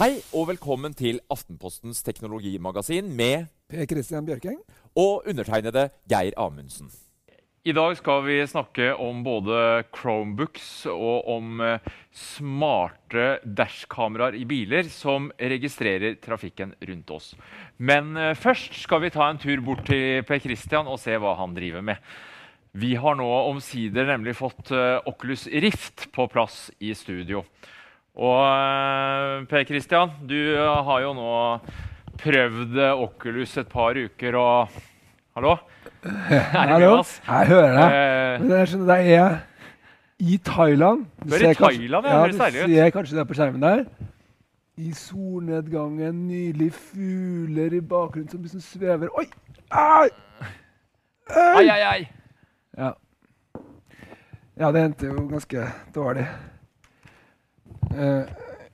Hei og velkommen til Aftenpostens teknologimagasin med Per Christian Bjørking. og undertegnede Geir Amundsen. I dag skal vi snakke om både Chromebooks og om eh, smarte dashkameraer i biler som registrerer trafikken rundt oss. Men eh, først skal vi ta en tur bort til Per Christian og se hva han driver med. Vi har nå omsider nemlig fått eh, Oculus Rift på plass i studio. Og eh, Per Christian, du eh, har jo nå prøvd eh, Oculus et par uker og Hallo? Hallo? Jeg hører deg. Men jeg skjønner, det er i Thailand. Du er i ser kanskje- Thailand, ja, høres Du ser kanskje det på skjermen der. I solnedgangen, nydelige fugler i bakgrunnen som liksom svever. Oi! Ai! ai, ai, ai. Ja. ja, det endte jo ganske dårlig. Eh,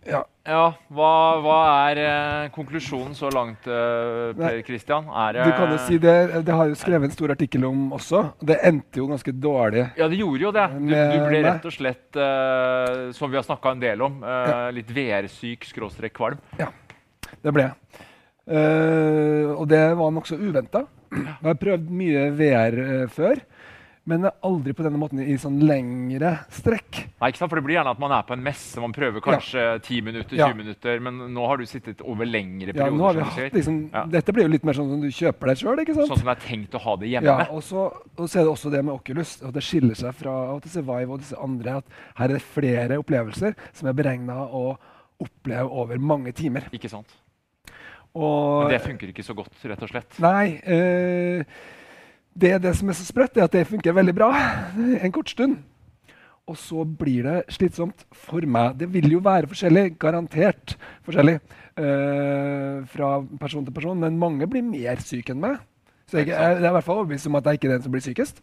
ja. Ja, hva, hva er eh, konklusjonen så langt, eh, Per Kristian? Du kan jo si det, det har jo skrevet en stor artikkel om også. Det endte jo ganske dårlig. Ja, det gjorde jo det. Du, du ble rett og slett, som vi har snakka en del om, litt VR-syk skråstrek kvalm. Ja, Det ble jeg. Og det var nokså uventa. Jeg har prøvd mye VR før, men aldri på denne måten i sånn lengre strekk. Nei, ikke sant? For det blir gjerne at man er på en messe, man prøver kanskje 10 minutter, 20 Ja. minutter, men nå har du sittet over lengre Ja, nå perioder. har vi hatt liksom, Ja. Dette blir jo litt mer sånn som du kjøper deg sjøl. Sånn som det er tenkt å ha det hjemme. Ja, og så, og så er det også det med Oculus, at det skiller seg fra HTC Vive og disse andre. At her er det flere opplevelser som er beregna å oppleve over mange timer. Ikke sant? Og, Men det funker ikke så godt, rett og slett. Nei. Eh, det, det som er så sprøtt, er at det funker veldig bra en kort stund. Og så blir det slitsomt for meg. Det vil jo være forskjellig, garantert forskjellig øh, fra person til person, men mange blir mer syke enn meg. Så jeg, jeg, jeg er i hvert fall overbevist om at jeg ikke er den som blir sykest.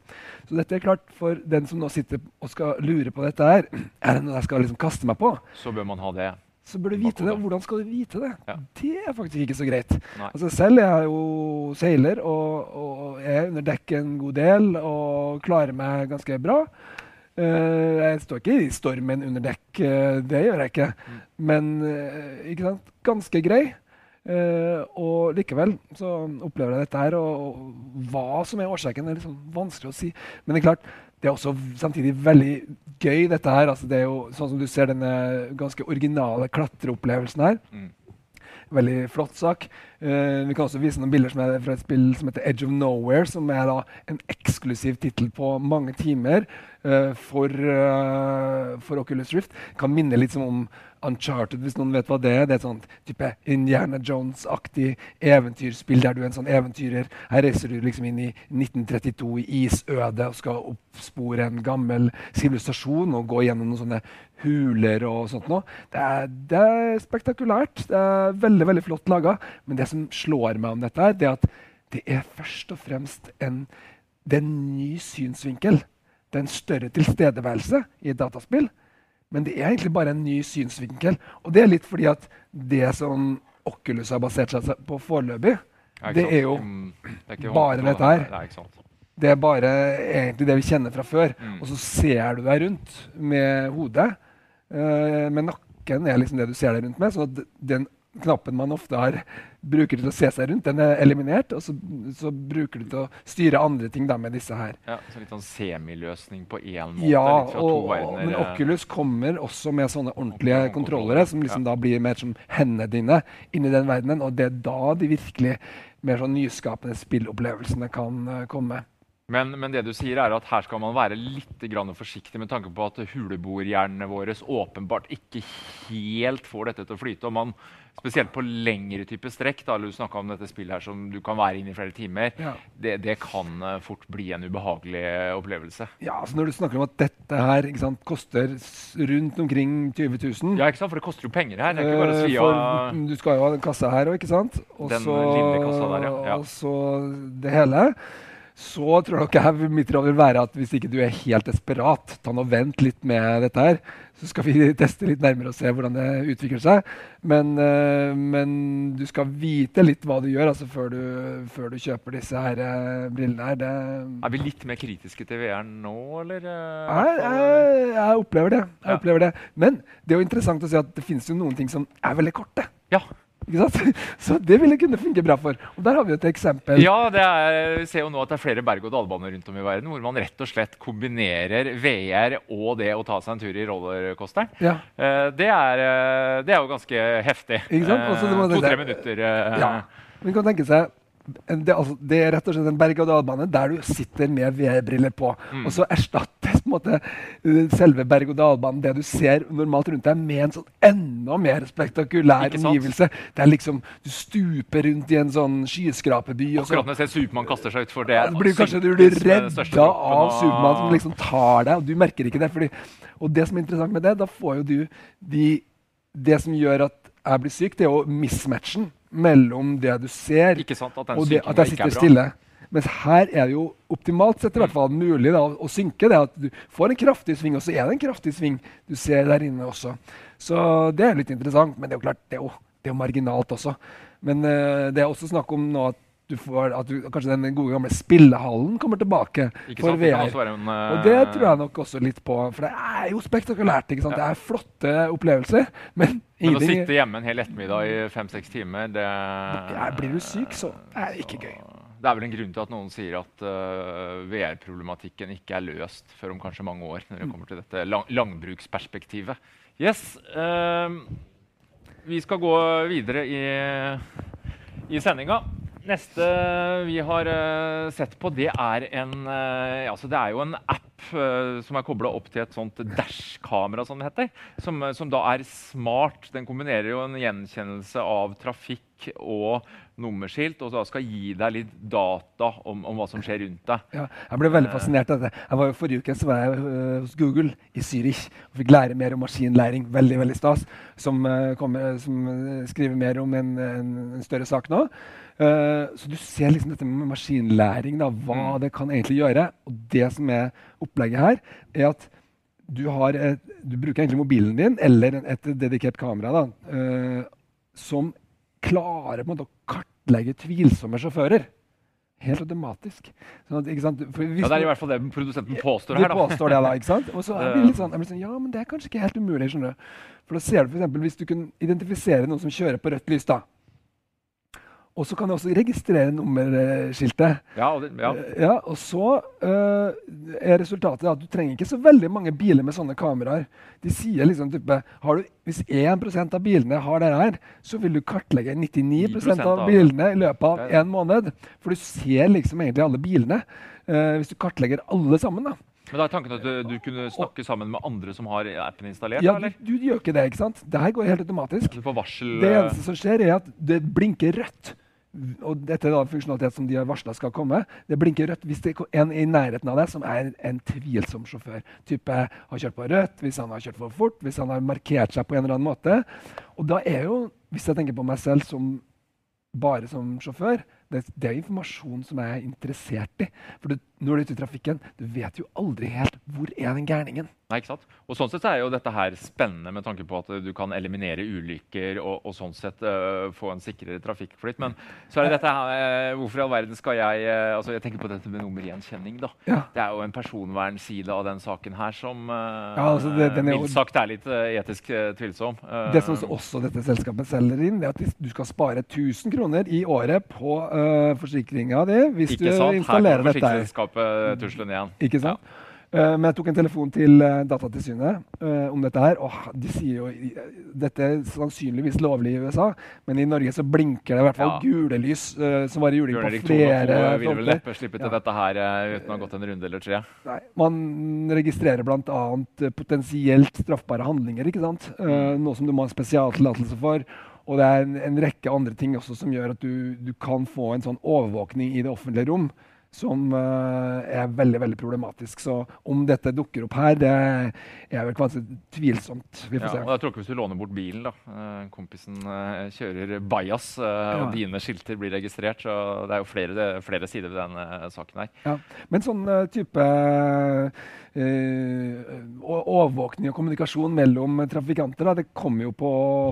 Så dette er klart for den som nå sitter og skal lure på dette her, er det noe jeg skal liksom kaste meg på, Så bør man ha det. Så bør du vite det. Og hvordan skal du vite det? Ja. Det er faktisk ikke så greit. Altså selv er jeg jo seiler og, og er under dekk en god del og klarer meg ganske bra. Uh, jeg står ikke i stormen under dekk, uh, det gjør jeg ikke. Mm. Men uh, ikke sant? ganske grei. Og likevel så opplever jeg dette her, og, og hva som er årsaken, er liksom vanskelig å si. Men det er klart, det er også samtidig veldig gøy, dette her. Altså, det er jo sånn som du ser denne ganske originale klatreopplevelsen her. Mm. Veldig flott sak. Uh, vi kan også vise noen bilder som er fra et spill som heter Edge of Nowhere, som er da en eksklusiv tittel på mange timer for, eh, for Oculus Rift. Kan minne litt om Uncharted, hvis noen vet hva det er. Det er et sånt type Indiana Jones-aktig eventyrspill der du er en sånn eventyrer. Her reiser du liksom inn i 1932 i isødet og skal oppspore en gammel sivilisasjon og gå gjennom noen sånne huler og sånt noe. Det det er spektakulært. Det er veldig, veldig flott laga. Men det som slår meg om dette, er det at det er først og fremst en, det er en ny synsvinkel. Det er en større tilstedeværelse i dataspill. Men det er egentlig bare en ny synsvinkel. Og det er litt fordi at det som Oculus har basert seg på foreløpig, det er jo Mm, det er bare dette her. Det er bare egentlig det vi kjenner fra før. Mm. Og så ser du deg rundt med hodet. Uh, men nakken er liksom det du ser deg rundt med. Så den knappen man ofte har, bruker til å se seg rundt, den er eliminert. Og så, så bruker du til å styre andre ting da med disse her. Ja, så litt sånn semiløsning på én måte. Ja, og, men eh. Oculus kommer også med sånne ordentlige Ordentlige kontrollere, som liksom da blir mer som hendene dine inni den verdenen. Og det er da de virkelig mer sånn nyskapende spillopplevelsene kan uh, komme. Men, men det du sier er at her skal man være litt grann forsiktig med tanke på at huleboerhjernene våre åpenbart ikke helt får dette til å flyte. og man, Spesielt på lengre type strekk, da, du snakka om dette spillet her som du kan være inne i flere timer, Ja. det, det kan eh, fort bli en ubehagelig opplevelse. Ja, altså Når du snakker om at dette her sant, koster rundt omkring 20 000 Ja, ikke sant? For det koster jo penger her. Er eh, si for, Du skal jo ha den kassa her òg, ikke sant? Ja. Ja. Og så det hele. Så tror nok jeg mitt råd vil være at hvis ikke du er helt desperat, ta nå vent litt med dette her. Så skal vi teste litt nærmere og se hvordan det utvikler seg. Men, uh, men du skal vite litt hva du gjør altså, før, du, før, du, kjøper disse her, uh, brillene. her. Det, er vi litt mer kritiske til VR nå, eller? Jeg, jeg, jeg, opplever det. jeg ja. opplever det. Men det er jo interessant å si at det finnes jo noen ting som er veldig korte. Ja. Så det ville kunne funke bra for. Og Der har vi et eksempel. Ja, er, Vi ser jo nå at det er flere berg-og-dal-baner rundt om i verden hvor man rett og slett kombinerer VR og det å ta seg en tur i rollercoasteren. Ja. Eh, det, er, eh, det, er, jo ganske heftig. To-tre minutter. Ja. Man kan tenke seg det, altså, det, er rett og slett en berg-og-dal-bane der du sitter med VR-briller på. Mm. Og så erstattes på en måte eh, selve berg-og-dal-banen, det du ser normalt rundt deg, med en sånn enda mer spektakulær omgivelse. Det er liksom, Du stuper rundt i en sånn skyskraperby. Akkurat når jeg ser Supermann kaster seg utfor det. Ja, blir kanskje du blir redda av Supermann som liksom tar deg, og du merker ikke det. Fordi, og det som er interessant med det, da får jo du de, Det som gjør at jeg blir syk, det er jo mismatchen mellom det du ser, sant, og det, at jeg sitter stille. Mens her er det jo optimalt sett i hvert fall mulig da, å synke. det At du får en kraftig sving, og så er det en kraftig sving du ser der inne også. Så det er litt interessant. Men det er jo klart, det er jo, det er jo marginalt også. Men uh, det er også snakk om nå at får, at du, kanskje den gode gamle spillehallen kommer tilbake ikke for VR. En, uh... Og det tror jeg nok også litt på. For det er jo spektakulært. ikke sant? Ja. Det er flotte opplevelser. Men, men å sitte hjemme en hel ettermiddag i fem-seks timer, det ja, Blir du syk, så er det ikke gøy. Det er vel en grunn til at noen sier at uh, VR-problematikken ikke er løst før om kanskje mange år. når det kommer til dette lang langbruksperspektivet. Yes, uh, vi skal gå videre i, i sendinga. Neste vi har uh, sett på, det er en uh, altså Det er jo en app uh, som er kobla opp til et sånt dash-kamera, som det heter. Som, som, da er smart. Den kombinerer jo en gjenkjennelse av trafikk og nummerskilt, og da skal gi deg litt data om, om hva som skjer rundt deg. Ja, jeg ble veldig fascinert av det. Jeg var jo Forrige uke så var jeg hos Google i Zürich og fikk lære mer om maskinlæring. Veldig veldig stas. Som, kommer, som skriver mer om en, en, en større sak nå. Uh, så du ser liksom dette med maskinlæring, da, hva mm. det kan egentlig gjøre. Og det som er opplegget her, er at du, et, du bruker egentlig mobilen din eller et dedikert kamera da, uh, som klarer måte å kartlegge tvilsomme sjåfører. Helt automatisk. Sånn at, ja, Det er i hvert fall det produsenten påstår her. Da. påstår det da, ikke sant? Og så er det litt sånn, sånn, ja, men det er kanskje ikke helt umulig. skjønner du. For da ser du for eksempel, Hvis du kunne identifisere noen som kjører på rødt lys, da, og så kan du også registrere nummerskiltet. Ja, og, det, ja. Eh, ja, og så uh, er resultatet at du trenger ikke så veldig mange biler med sånne kameraer. De sier liksom type, du, Hvis 1% av bilene har det her, så vil du kartlegge 99% av bilene i løpet av én måned. For du ser liksom egentlig alle bilene uh, hvis du kartlegger alle sammen. da. Men da er tanken at du, du, kunne snakke sammen med andre som har appen installert? Ja, du, du, gjør ikke det. ikke sant? Det her går helt automatisk. Du får varsel... Det eneste som skjer, er at det blinker rødt og dette er da en funksjonalitet som de har varsla skal komme. Det blinker rødt hvis det er en i nærheten av deg som er en tvilsom sjåfør. Type har kjørt på rødt, hvis han har kjørt for fort, hvis han har markert seg på en eller annen måte. Og da er jo, hvis jeg tenker på meg selv som bare som sjåfør, det, det er informasjon som jeg er interessert i. For du, når du er ute i trafikken, du vet jo aldri helt hvor er den gærningen. Nei, ikke sant? Og Sånn sett er jo dette her spennende med tanke på at du kan eliminere ulykker og, og sånn sett uh, få en sikrere trafikkflyt. Men så er det dette her, uh, hvorfor i all verden skal jeg uh, altså Jeg tenker på dette med nummergjenkjenning. da. Ja. Det er jo en personvernside av den saken her som ja, altså det, mildt sagt er litt etisk tvilsom. det som også dette selskapet selger inn, det er at du skal spare 1000 kroner i året på forsikringa di hvis du installerer dette. Her kommer forsikringsselskapet igjen. Ikke sant? Ja. Uh, men jeg tok en telefon til uh, Datatilsynet uh, om dette her. Og de sier jo dette er sannsynligvis lovlig i USA, men i Norge så blinker det i hvert fall ja. gule lys som var i juling på flere fronter. Vil vel neppe slippe til ja. dette her uten å ha gått en runde eller tre. Nei, Man registrerer bl.a. potensielt straffbare handlinger, ikke sant? Mm. noe som du må ha en spesialtillatelse for. Og det er en, en, rekke andre ting også som gjør at du, du kan få en sånn overvåkning i det offentlige rom som uh, er veldig veldig problematisk. Så om dette dukker opp her, det er vel kanskje tvilsomt. Vi får ja, se. Og jeg tror ikke Hvis du låner bort bilen, da. Uh, kompisen uh, kjører bajas, ja. og dine skilter blir registrert. så Det er jo flere, flere sider ved den saken her. Ja. Men sånn type overvåkning og kommunikasjon mellom trafikanter, da, det kommer jo på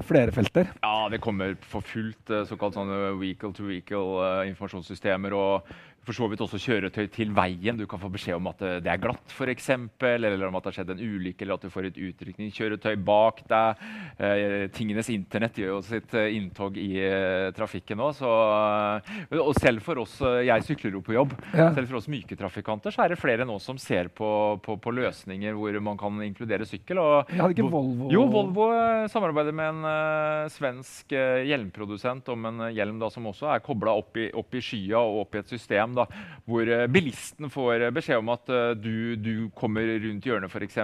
flere felter? Ja, det kommer for fullt. såkalt sånne vehicle to vehicle informasjonssystemer. og for så vidt også kjøretøy til veien. Du kan få beskjed om at det er glatt, for eksempel, eller om at det har skjedd en ulykke, eller at du får et utrykningskjøretøy bak deg. Eh, tingenes internett gjør jo sitt eh, inntog i eh, trafikken òg. Eh, og selv for oss, eh, jeg sykler jo på jobb, ja. selv for oss myke trafikanter så er det flere nå som ser på, på, på løsninger hvor man kan inkludere sykkel. Og, Jeg hadde ikke Volvo Jo, Volvo samarbeider med en uh, svensk hjelmprodusent om en hjelm da, som også er kobla opp, opp, i skya og opp i et system system da, hvor eh, bilisten får eh, beskjed om at eh, du, du kommer rundt hjørnet f.eks.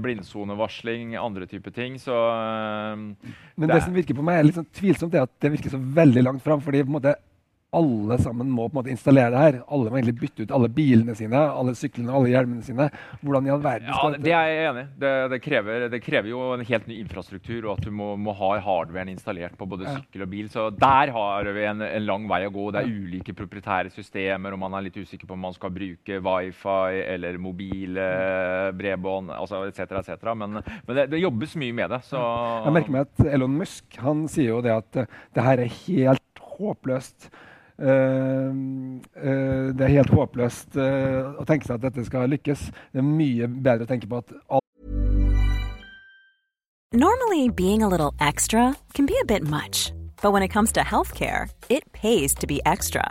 Blindsonevarsling, andre typer ting. Så, Men det, det som virker på meg er litt sånn tvilsomt, er at det virker så veldig langt fram. fordi på en måte alle sammen må på en måte installere det her. Alle må egentlig bytte ut alle bilene sine, alle syklene, alle hjelmene sine. Hvordan i all verden skal ja, Det er jeg enig i. Det, det, det, krever, jo en helt ny infrastruktur, og at du må, må ha hardwaren installert på både sykkel og bil. Så der har vi en, en lang vei å gå. Det er ulike proprietære systemer, og man er litt usikker på om man skal bruke wifi eller mobile bredbånd altså etc. etc. Men, men det, det, jobbes mye med det. Så. Jeg merker meg at Elon Musk han sier jo det at det her er helt håpløst. Uh, uh, det er helt håpløst uh, å tenke seg at dette skal lykkes. Det er mye bedre å tenke på at Normally, being a little extra can be a bit much. But when it comes to healthcare, it pays to be extra.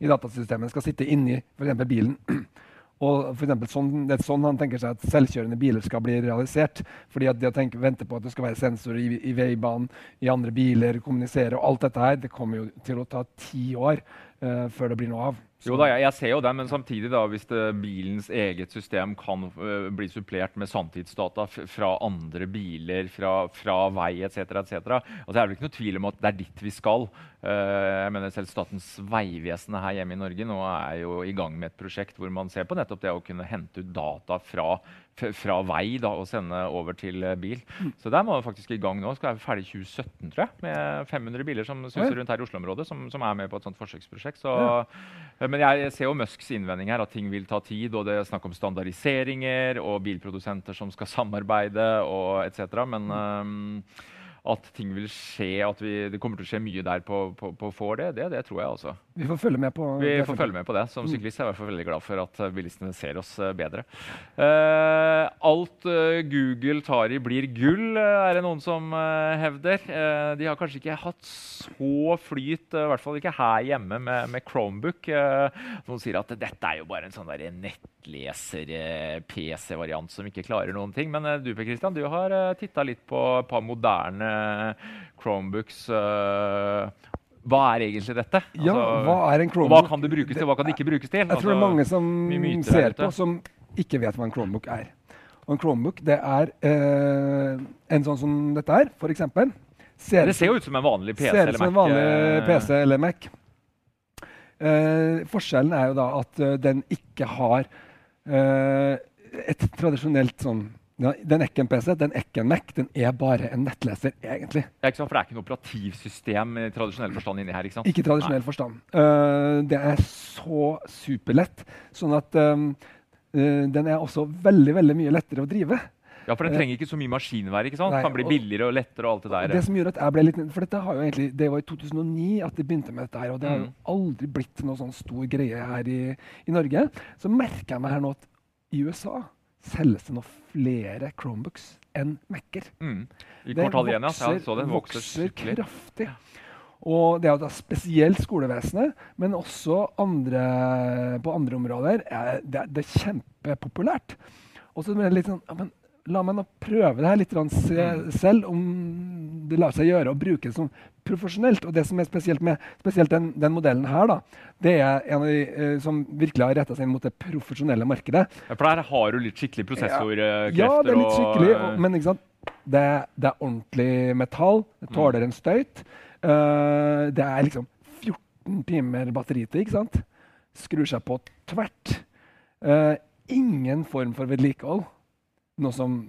i datasystemet skal sitte inni f.eks. bilen. Og for eksempel, sånn, det er sånn han tenker seg at selvkjørende biler skal bli realisert. fordi at det å tenke, vente på at det skal være sensorer i, i veibanen, i andre biler, kommunisere og alt dette her, det kommer jo til å ta ti år uh, før det blir noe av. Jo da, jeg, jeg ser jo det, men samtidig, da, hvis det, bilens eget system kan uh, bli supplert med sanntidsdata fra andre biler, fra, fra vei etc., etc., altså, er det ikke noe tvil om at det er dit vi skal. Uh, jeg mener Selv Statens vegvesen her hjemme i Norge nå er jo i gang med et prosjekt hvor man ser på nettopp det å kunne hente ut data fra, fra vei da, og sende over til uh, bil. Mm. Så der må vi faktisk i gang nå. Skal være ferdig i 2017, tror jeg, med 500 biler som suser rundt her i Oslo-området, som, som, er med på et sånt forsøksprosjekt. Så, uh, men jeg, ser jo Musks innvending her, at ting vil ta tid. Og det er snakk om standardiseringer og bilprodusenter som skal samarbeide og etc. Men um, at ting vil skje, at vi, det kommer til å skje mye der på, på, på får det, det, det, tror jeg også. Vi får følge med på vi det. får følge med på det. Som mm. syklist er jeg i hvert fall veldig glad for at eh, bilistene ser oss uh, bedre. Uh, alt uh, Google tar i, blir gull, er det noen som hevder. de har kanskje ikke hatt så flyt, i hvert fall ikke her hjemme, med, med Chromebook. noen sier at dette er jo bare en sånn nettleser-PC-variant som ikke klarer noen ting. Men du Per Christian, du har uh, titta litt på et par moderne Chromebooks. hva er egentlig dette? Ja, altså, hva er en Chromebook? Hva kan det brukes til, hva kan det ikke brukes til? Jeg tror det er altså, mange som ser på, som ikke vet hva en Chromebook er. Og en Chromebook det er eh, en sånn som dette her, f.eks. det ser jo ut som en vanlig PC eller Mac. Ser ut som en vanlig eh. PC eller Mac. Eh, forskjellen er jo da at den ikke har et tradisjonelt sånn ja, den er ikke en PC, den er ikke en Mac. Den er bare en nettleser, egentlig. Det er ikke sant, For det er ikke noe operativsystem i tradisjonell forstand inni her? Ikke sant? Ikke tradisjonell Nei. forstand. Uh, det er så superlett. Sånn at um, uh, den er også veldig, veldig mye lettere å drive. Ja, for den trenger ikke så mye maskinvær. ikke sant? Nei, kan bli billigere og lettere og alt det der. Det som gjør at jeg ble litt, for dette har jo egentlig, Det var i 2009 at de begynte med dette her, og det har jo mm. aldri blitt noe sånn stor greie her i, i Norge. Så merker jeg meg her nå at i USA selges det nå flere Chromebooks enn Mac-er. Mm. I kvartal 1, ja. ja så det vokser, vokser kraftig. Og det er jo da spesielt skolevesenet, men også andre, på andre områder. Er det, det, er kjempepopulært. Og så er det litt sånn ja, men La meg nå prøve det her litt mm. selv, om det lar seg gjøre å bruke det som profesjonelt. Og det som er spesielt med spesielt den, den modellen her, da, det er en av de eh, som virkelig har retta seg inn mot det profesjonelle markedet. Ja, For der har du litt skikkelig prosessorkrefter? Ja, ja, det er litt skikkelig. Og, men ikke sant? Det, det, er ordentlig metall. Det tåler en støyt. Uh, det er liksom 14 timer batteritid, ikke sant? Skrur seg på tvert. Uh, ingen form for vedlikehold. Noe som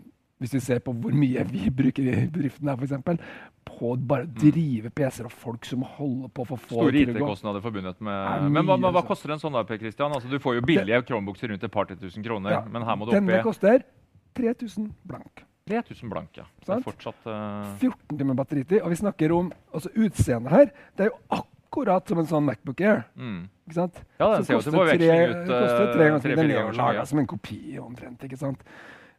hvis vi ser på hvor mye vi bruker i bedriften her, f.eks. På bare å drive PC-er og folk som holder på for å få Store IT-kostnader forbundet med Men hva, hva, hva, koster en sånn da, Per Christian? Altså, du får jo billige Chromebooks rundt et par til tusen kroner. Ja, men her må du opp i Denne koster 3000 blank. 3000 blank, ja. Det er fortsatt uh... 14 timer batteritid. Og vi snakker om altså utseendet her. Det er jo akkurat som en sånn Macbook Air. Mm. Ikke sant? Ja, den ser jo på veksling ut. Uh, koster tre ganger, den er jo laga som en kopi omtrent. ikke sant?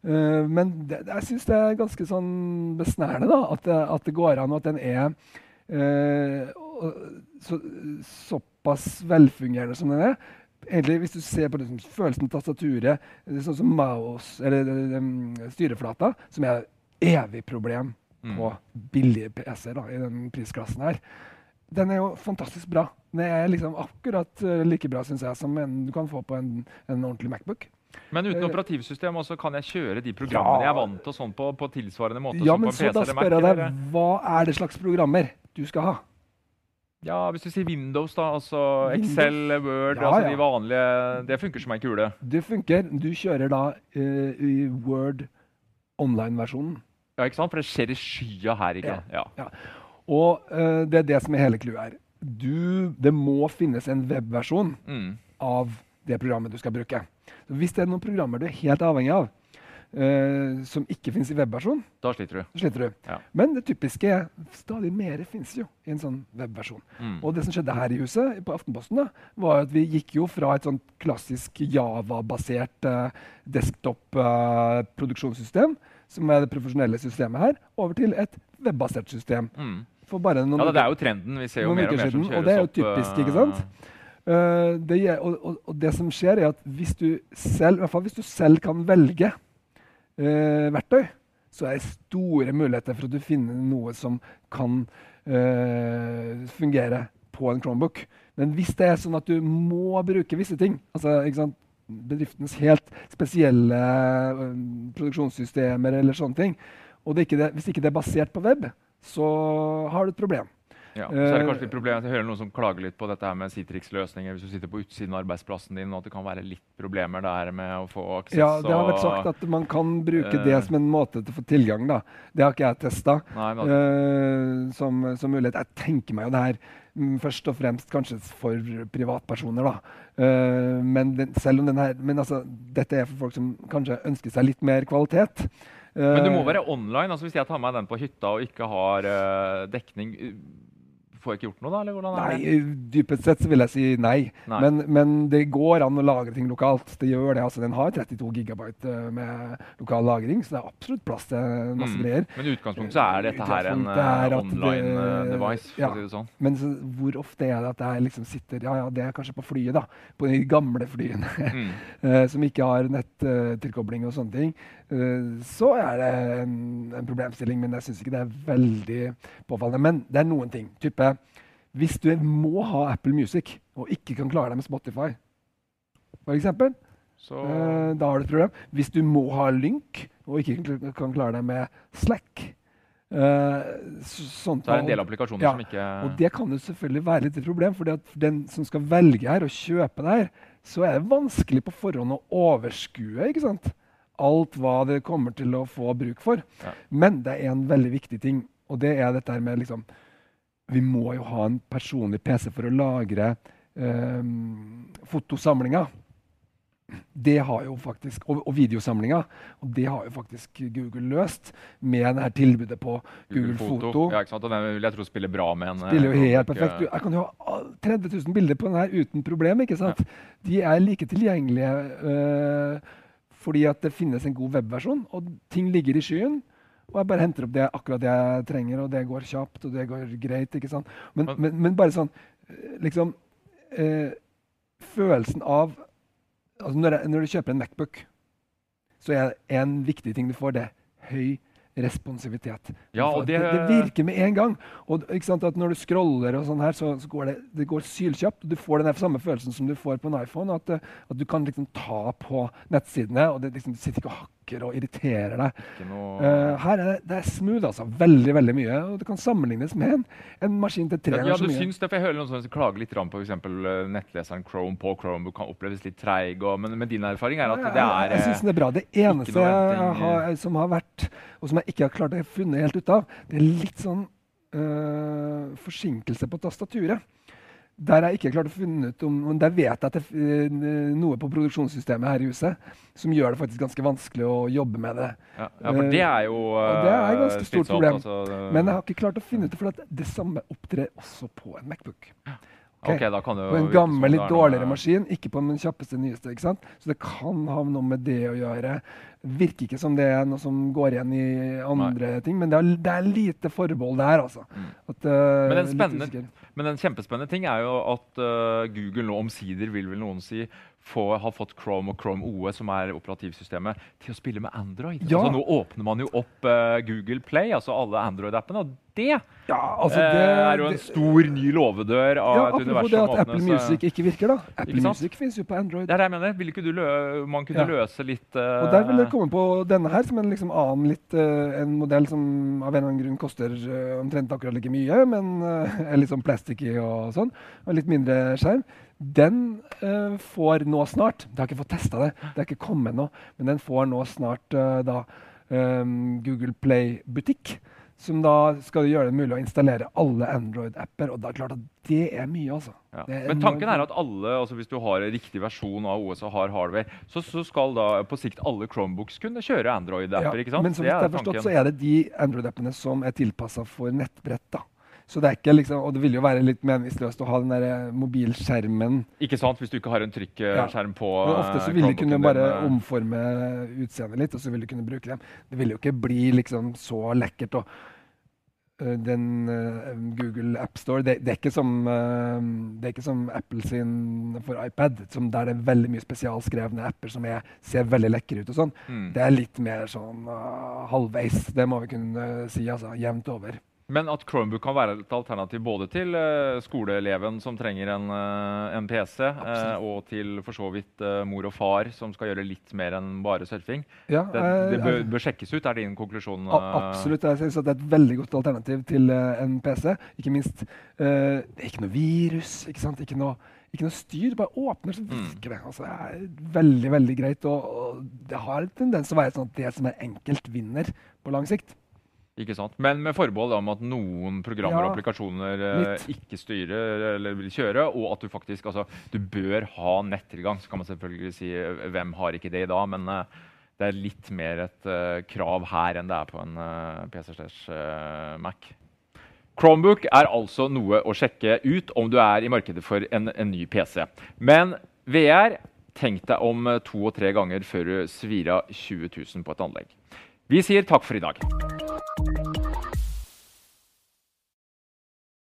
Uh, men det, jeg syns det er ganske sånn besnærende da, at, det, at det går an, og at den er uh, så, såpass velfungerende som den er. Egentlig, Hvis du ser på liksom, følelsen av tastaturet, sånn som mouse, eller um, styreflata, som er et evig problem mm. på billige PC-er i den prisklassen her, den er jo fantastisk bra. Den er liksom akkurat uh, like bra synes jeg, som en du kan få på en, en ordentlig Macbook. Men uten eh, operativsystem også kan jeg kjøre de programmene ja. jeg er vant til sånn på, på, tilsvarende måte? Ja, men så da spør jeg deg, hva er det slags programmer du skal ha? Ja, Hvis du sier Windows, da. altså Windows. Excel, Word, ja, altså ja. de vanlige Det funker som ei kule? Det funker. Du kjører da uh, i Word online-versjonen. Ja, ikke sant? For det skjer i skya her. ikke ja. ja. Og uh, det er det som er hele clouet her. Du, det må finnes en webversjon mm. av det programmet du skal bruke. Så hvis det er noen programmer du er helt avhengig av, uh, som ikke finnes i webversjon, da sliter du. Sliter du. Ja. Men det typiske er stadig mer finnes jo i en sånn webversjon. Mm. Og det som skjedde her i huset, på Aftenposten, da, var at vi gikk jo fra et sånt klassisk Java-basert uh, desktop-produksjonssystem, uh, som er det profesjonelle systemet her, over til et webbasert system. Mm. For bare noen ja, det er jo trenden. Vi ser jo mer og mer som kjøres opp. Og det er jo typisk, ikke sant? Eh, det, og, og, og det som skjer, er at hvis du selv, i hvert fall hvis du selv kan velge uh, verktøy, så er det store muligheter for at du finner noe som kan uh, fungere på en Chromebook. Men hvis det er sånn at du må bruke visse ting, altså bedriftens helt spesielle eh, produksjonssystemer eller sånne ting, og det ikke det, hvis ikke det er basert på web, så har du et problem. Ja. Så er det Eh, kanskje litt problem Jeg hører noen som klager litt på dette her med Citrix-løsninger hvis du sitter på utsiden av arbeidsplassen din, og at det kan være litt problemer der med å få aksess. Ja, det har vært sagt at man kan bruke uh, det som en måte til å få tilgang. da. Det har ikke jeg testa men, eh, som, som mulighet. Jeg tenker meg jo det her mm, først og fremst kanskje for privatpersoner. da. Uh, men den, selv om den her, men altså, dette er for folk som kanskje ønsker seg litt mer kvalitet. men du må Eh, være online. altså Hvis jeg tar meg den på hytta og ikke har eh, dekning, uh, får jeg ikke gjort noe da? eller hvordan er det? Nei, det? dypest sett så vil jeg si nei. Nei. Men, men det går an å lagre ting lokalt. Det gjør det. altså Den har 32 gigabyte eh, med lokal lagring, så det er absolutt plass til masse Mm. greier. Men i utgangspunktet så er dette her en eh, at online eh, det- device, for ja. å si det sånn. Men så, hvor ofte er det at jeg liksom sitter Ja, ja, det er kanskje på flyet, da. På de gamle flyene Mm. eh, som ikke har nettilkobling og sånne ting. Eh, så er det en, en problemstilling, men jeg syns ikke det er veldig påfallende. Men det er noen ting. Type Hvis du må ha Apple Music og ikke kan klare deg med Spotify, f.eks., Så Eh, da har du et problem. Hvis du må ha lynk og ikke kan klare deg med Slack eh, så, sånt, så er det en del applikasjoner Ja, som ikke Og det kan jo selvfølgelig være litt et problem, For den som skal velge her og kjøpe det her, så er det vanskelig på forhånd å overskue ikke sant? Alt hva det kommer til å få bruk for. Ja. Men det er en veldig viktig ting, og det er dette med liksom Vi må jo ha en personlig PC for å lagre eh, fotosamlinger. Det har jo faktisk, og, og videosamlinger. Og det har jo faktisk Google løst med det her tilbudet på Google, Foto. Ja, ikke sant? Og den vil jeg tro spiller bra med en eh, Spiller jo helt perfekt. Du, jeg kan jo ha 30 000 bilder på den her uten problem. ikke sant? De er like tilgjengelige øh, fordi at det finnes en god webversjon, og ting ligger i skyen. Og jeg bare henter opp det akkurat det jeg trenger, og det går kjapt og det går greit. ikke sant? Men, Men- men, bare sånn liksom eh, Følelsen av altså når, jeg, når du kjøper en Macbook, så er en viktig ting du får, det høy responsivitet. Ja, det, det- det virker med en gang. Og ikke sant, at Når du scroller, og sånn her, så, så går det, det går sylkjapt. og Du får den samme følelsen som du får på en iPhone. At, eh, at du kan liksom ta på nettsidene, og det liksom, du sitter ikke og hakker og irriterer deg. Noe Eh, her er det, det er smooth, altså. Veldig veldig mye. Og det kan sammenlignes med en, en maskin til tre ja, ganger ja, så du mye. syns det, for Jeg hører noen som klager litt på eksempel, eh, nettleseren Chrome på Chromebook kan oppleves litt treig. Men, men din erfaring er at det er jeg, jeg synes den er bra. Det eneste har, som har vært, og som jeg ikke har klart å funne helt ut av, det er litt sånn øh, forsinkelse på tastaturet. Der har jeg ikke klart å finne ut om Men der vet jeg at det er øh, noe på produksjonssystemet her i huset som gjør det faktisk ganske vanskelig å jobbe med det. ja, ja, for det er jo og det er et eh, ganske stort slitsomt, problem. altså, Men jeg har ikke klart å finne ut det, for at det samme opptrer også på en Macbook. Okay. da kan det jo På en gammel, litt er dårligere maskin, ikke på den kjappeste, nyeste. ikke sant? Så det kan ha noe med det å gjøre. Virker ikke som det er noe som går igjen i andre ting, men det er, det er lite forbehold der, altså. At, øh, Mm. Men en spennende. Men en kjempespennende ting er jo at eh, Google nå omsider, vil vel noen si, få, har fått Chrome og Chrome OS, som er operativsystemet, til å spille med Android. Ja. Altså, nå åpner man jo opp uh, Google Play, altså alle Android-appene, og det, Ja, altså, det uh, er jo en stor ny låvedør av ja, et Apropos univers det at Apple åpnes. Music ikke virker, da. Apple Ikke? Music finnes jo på Android. Det er det jeg mener. Ville ikke du man kunne Ja. løse litt uh, Og der vil det komme på denne her som en liksom annen litt, eh, en modell som av en eller annen grunn koster eh, omtrent akkurat like mye, men eh, er litt sånn plasticky og sånn, og litt mindre skjerm. Den uh, får nå snart Jeg har ikke fått testa det, det er ikke kommet nå, men den får nå snart uh, da um, Google Play-butikk. Som da skal gjøre det mulig å installere alle Android-apper. Og det er klart at det er mye, altså. Ja. Er Men tanken er at alle, altså hvis du har en riktig versjon av OS og har hardware, så, så skal da på sikt alle Chromebooks kunne kjøre Android-apper. ikke sant? Men som Det er forstått, tanken. så er det de Android-appene som er tilpassa for nettbrett. da. Så det er ikke liksom, Og det ville jo være litt meningsløst å ha den der eh, mobilskjermen. Ikke sant, hvis du ikke har en trykkskjerm på Men ofte så ville vil de kunne bare eh. omforme utseendet litt, og så ville de kunne bruke dem. Det ville jo ikke bli liksom så lekkert. og eh, den uh, Google AppStore det, det, er ikke som, uh, det er ikke som Apple sin for iPad, som der det er veldig mye spesialskrevne apper som er, ser veldig lekre ut. og sånn. Mm. Det er litt mer sånn uh, halvveis. Det må vi kunne si. altså, Jevnt over. Men at Chromebook kan være et alternativ både til uh, skoleeleven som trenger en, uh, en PC, uh, og til for så vidt mor og far som skal gjøre litt mer enn bare surfing. Ja, det, det bør, bør, sjekkes ut, er din konklusjon? absolutt. Jeg synes det er et veldig godt alternativ til en PC. Ikke minst Det er ikke noe virus, ikke sant? Ikke noe, ikke noe styr. Bare åpner, så mm. virker det. Altså, det er veldig veldig greit. Og, og det har en tendens til å være sånn at det som er enkelt, vinner på lang sikt. Ikke sant? Men med forbehold om at noen programmer ja, og applikasjoner litt. ikke styrer eller vil kjøre, og at du faktisk altså, du bør ha nettilgang. Så kan man selvfølgelig si eh, hvem har ikke det i dag, men uh, det er litt mer et uh, krav her enn det er på en uh, PC slash Mac. Chromebook er altså noe å sjekke ut om du er i markedet for en, en ny PC. Men VR, tenk deg om to og tre ganger før du svir av 20 000 på et anlegg. Vi sier takk for i dag.